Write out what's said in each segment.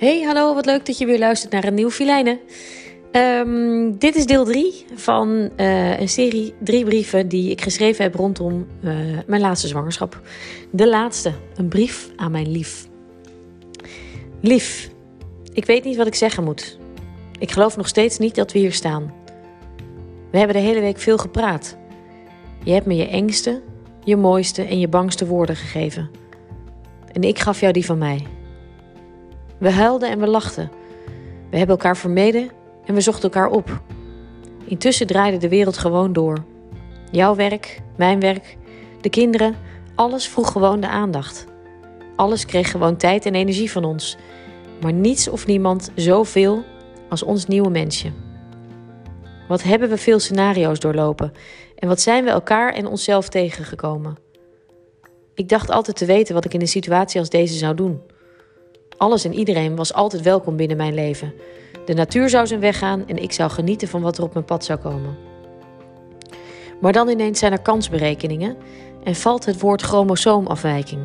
Hey, hallo, wat leuk dat je weer luistert naar een nieuw Filijnen. Um, dit is deel 3 van uh, een serie drie brieven die ik geschreven heb rondom uh, mijn laatste zwangerschap. De laatste, een brief aan mijn lief. Lief, ik weet niet wat ik zeggen moet. Ik geloof nog steeds niet dat we hier staan. We hebben de hele week veel gepraat. Je hebt me je engste, je mooiste en je bangste woorden gegeven. En ik gaf jou die van mij. We huilden en we lachten. We hebben elkaar vermeden en we zochten elkaar op. Intussen draaide de wereld gewoon door. Jouw werk, mijn werk, de kinderen, alles vroeg gewoon de aandacht. Alles kreeg gewoon tijd en energie van ons. Maar niets of niemand zoveel als ons nieuwe mensje. Wat hebben we veel scenario's doorlopen en wat zijn we elkaar en onszelf tegengekomen? Ik dacht altijd te weten wat ik in een situatie als deze zou doen. Alles en iedereen was altijd welkom binnen mijn leven. De natuur zou zijn weg gaan en ik zou genieten van wat er op mijn pad zou komen. Maar dan ineens zijn er kansberekeningen en valt het woord chromosoomafwijking.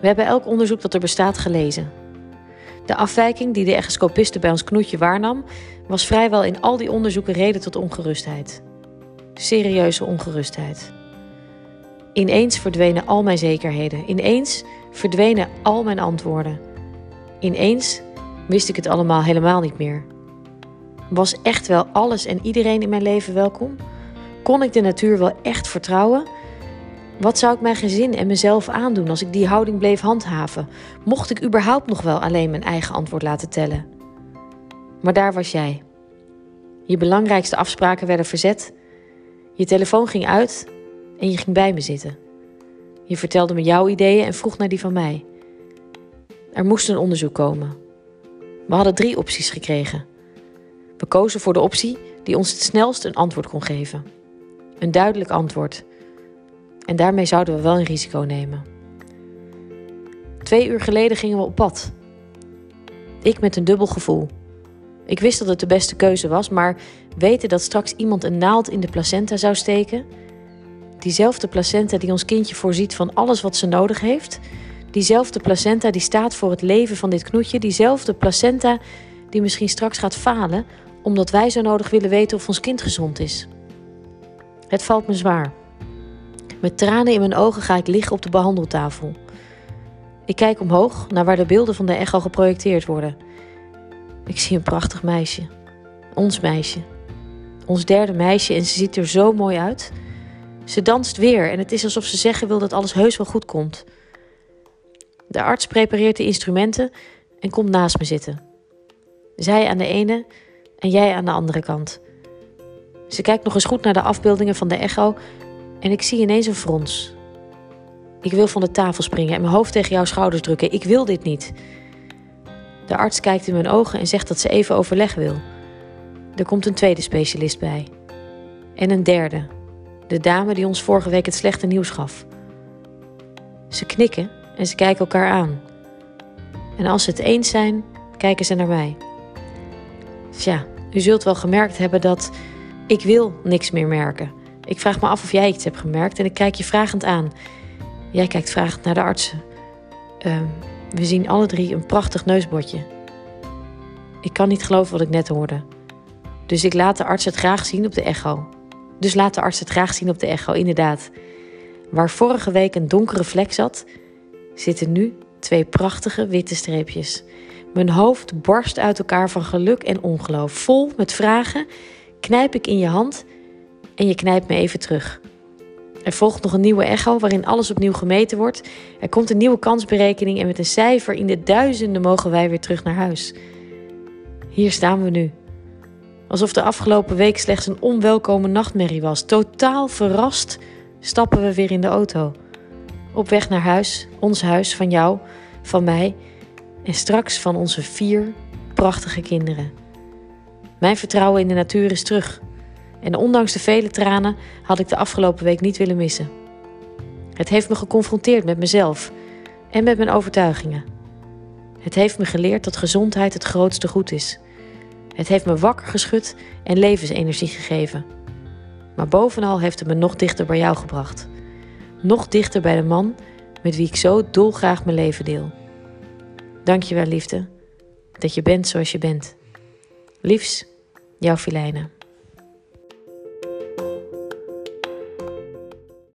We hebben elk onderzoek dat er bestaat gelezen. De afwijking die de echoscopiste bij ons knoetje waarnam, was vrijwel in al die onderzoeken reden tot ongerustheid. Serieuze ongerustheid. Ineens verdwenen al mijn zekerheden. Ineens verdwenen al mijn antwoorden. Ineens wist ik het allemaal helemaal niet meer. Was echt wel alles en iedereen in mijn leven welkom? Kon ik de natuur wel echt vertrouwen? Wat zou ik mijn gezin en mezelf aandoen als ik die houding bleef handhaven? Mocht ik überhaupt nog wel alleen mijn eigen antwoord laten tellen? Maar daar was jij. Je belangrijkste afspraken werden verzet. Je telefoon ging uit en je ging bij me zitten. Je vertelde me jouw ideeën en vroeg naar die van mij. Er moest een onderzoek komen. We hadden drie opties gekregen. We kozen voor de optie die ons het snelst een antwoord kon geven. Een duidelijk antwoord. En daarmee zouden we wel een risico nemen. Twee uur geleden gingen we op pad. Ik met een dubbel gevoel. Ik wist dat het de beste keuze was, maar weten dat straks iemand een naald in de placenta zou steken, diezelfde placenta die ons kindje voorziet van alles wat ze nodig heeft, Diezelfde placenta die staat voor het leven van dit knoetje. Diezelfde placenta die misschien straks gaat falen omdat wij zo nodig willen weten of ons kind gezond is. Het valt me zwaar. Met tranen in mijn ogen ga ik liggen op de behandeltafel. Ik kijk omhoog naar waar de beelden van de echo geprojecteerd worden. Ik zie een prachtig meisje. Ons meisje. Ons derde meisje en ze ziet er zo mooi uit. Ze danst weer en het is alsof ze zeggen wil dat alles heus wel goed komt. De arts prepareert de instrumenten en komt naast me zitten. Zij aan de ene en jij aan de andere kant. Ze kijkt nog eens goed naar de afbeeldingen van de echo en ik zie ineens een frons. Ik wil van de tafel springen en mijn hoofd tegen jouw schouders drukken. Ik wil dit niet. De arts kijkt in mijn ogen en zegt dat ze even overleg wil. Er komt een tweede specialist bij. En een derde. De dame die ons vorige week het slechte nieuws gaf. Ze knikken en ze kijken elkaar aan. En als ze het eens zijn, kijken ze naar mij. Tja, u zult wel gemerkt hebben dat ik wil niks meer merken. Ik vraag me af of jij iets hebt gemerkt en ik kijk je vragend aan. Jij kijkt vragend naar de artsen. Uh, we zien alle drie een prachtig neusbotje. Ik kan niet geloven wat ik net hoorde. Dus ik laat de arts het graag zien op de echo. Dus laat de arts het graag zien op de echo, inderdaad. Waar vorige week een donkere vlek zat, zitten nu twee prachtige witte streepjes. Mijn hoofd barst uit elkaar van geluk en ongeloof. Vol met vragen knijp ik in je hand en je knijpt me even terug. Er volgt nog een nieuwe echo waarin alles opnieuw gemeten wordt. Er komt een nieuwe kansberekening en met een cijfer in de duizenden mogen wij weer terug naar huis. Hier staan we nu. Alsof de afgelopen week slechts een onwelkome nachtmerrie was. Totaal verrast stappen we weer in de auto. Op weg naar huis, ons huis, van jou, van mij en straks van onze vier prachtige kinderen. Mijn vertrouwen in de natuur is terug. En ondanks de vele tranen had ik de afgelopen week niet willen missen. Het heeft me geconfronteerd met mezelf en met mijn overtuigingen. Het heeft me geleerd dat gezondheid het grootste goed is. Het heeft me wakker geschud en levensenergie gegeven. Maar bovenal heeft het me nog dichter bij jou gebracht nog dichter bij de man met wie ik zo dolgraag mijn leven deel. Dankjewel, liefde. dat je bent zoals je bent. Liefs, jouw Filijne.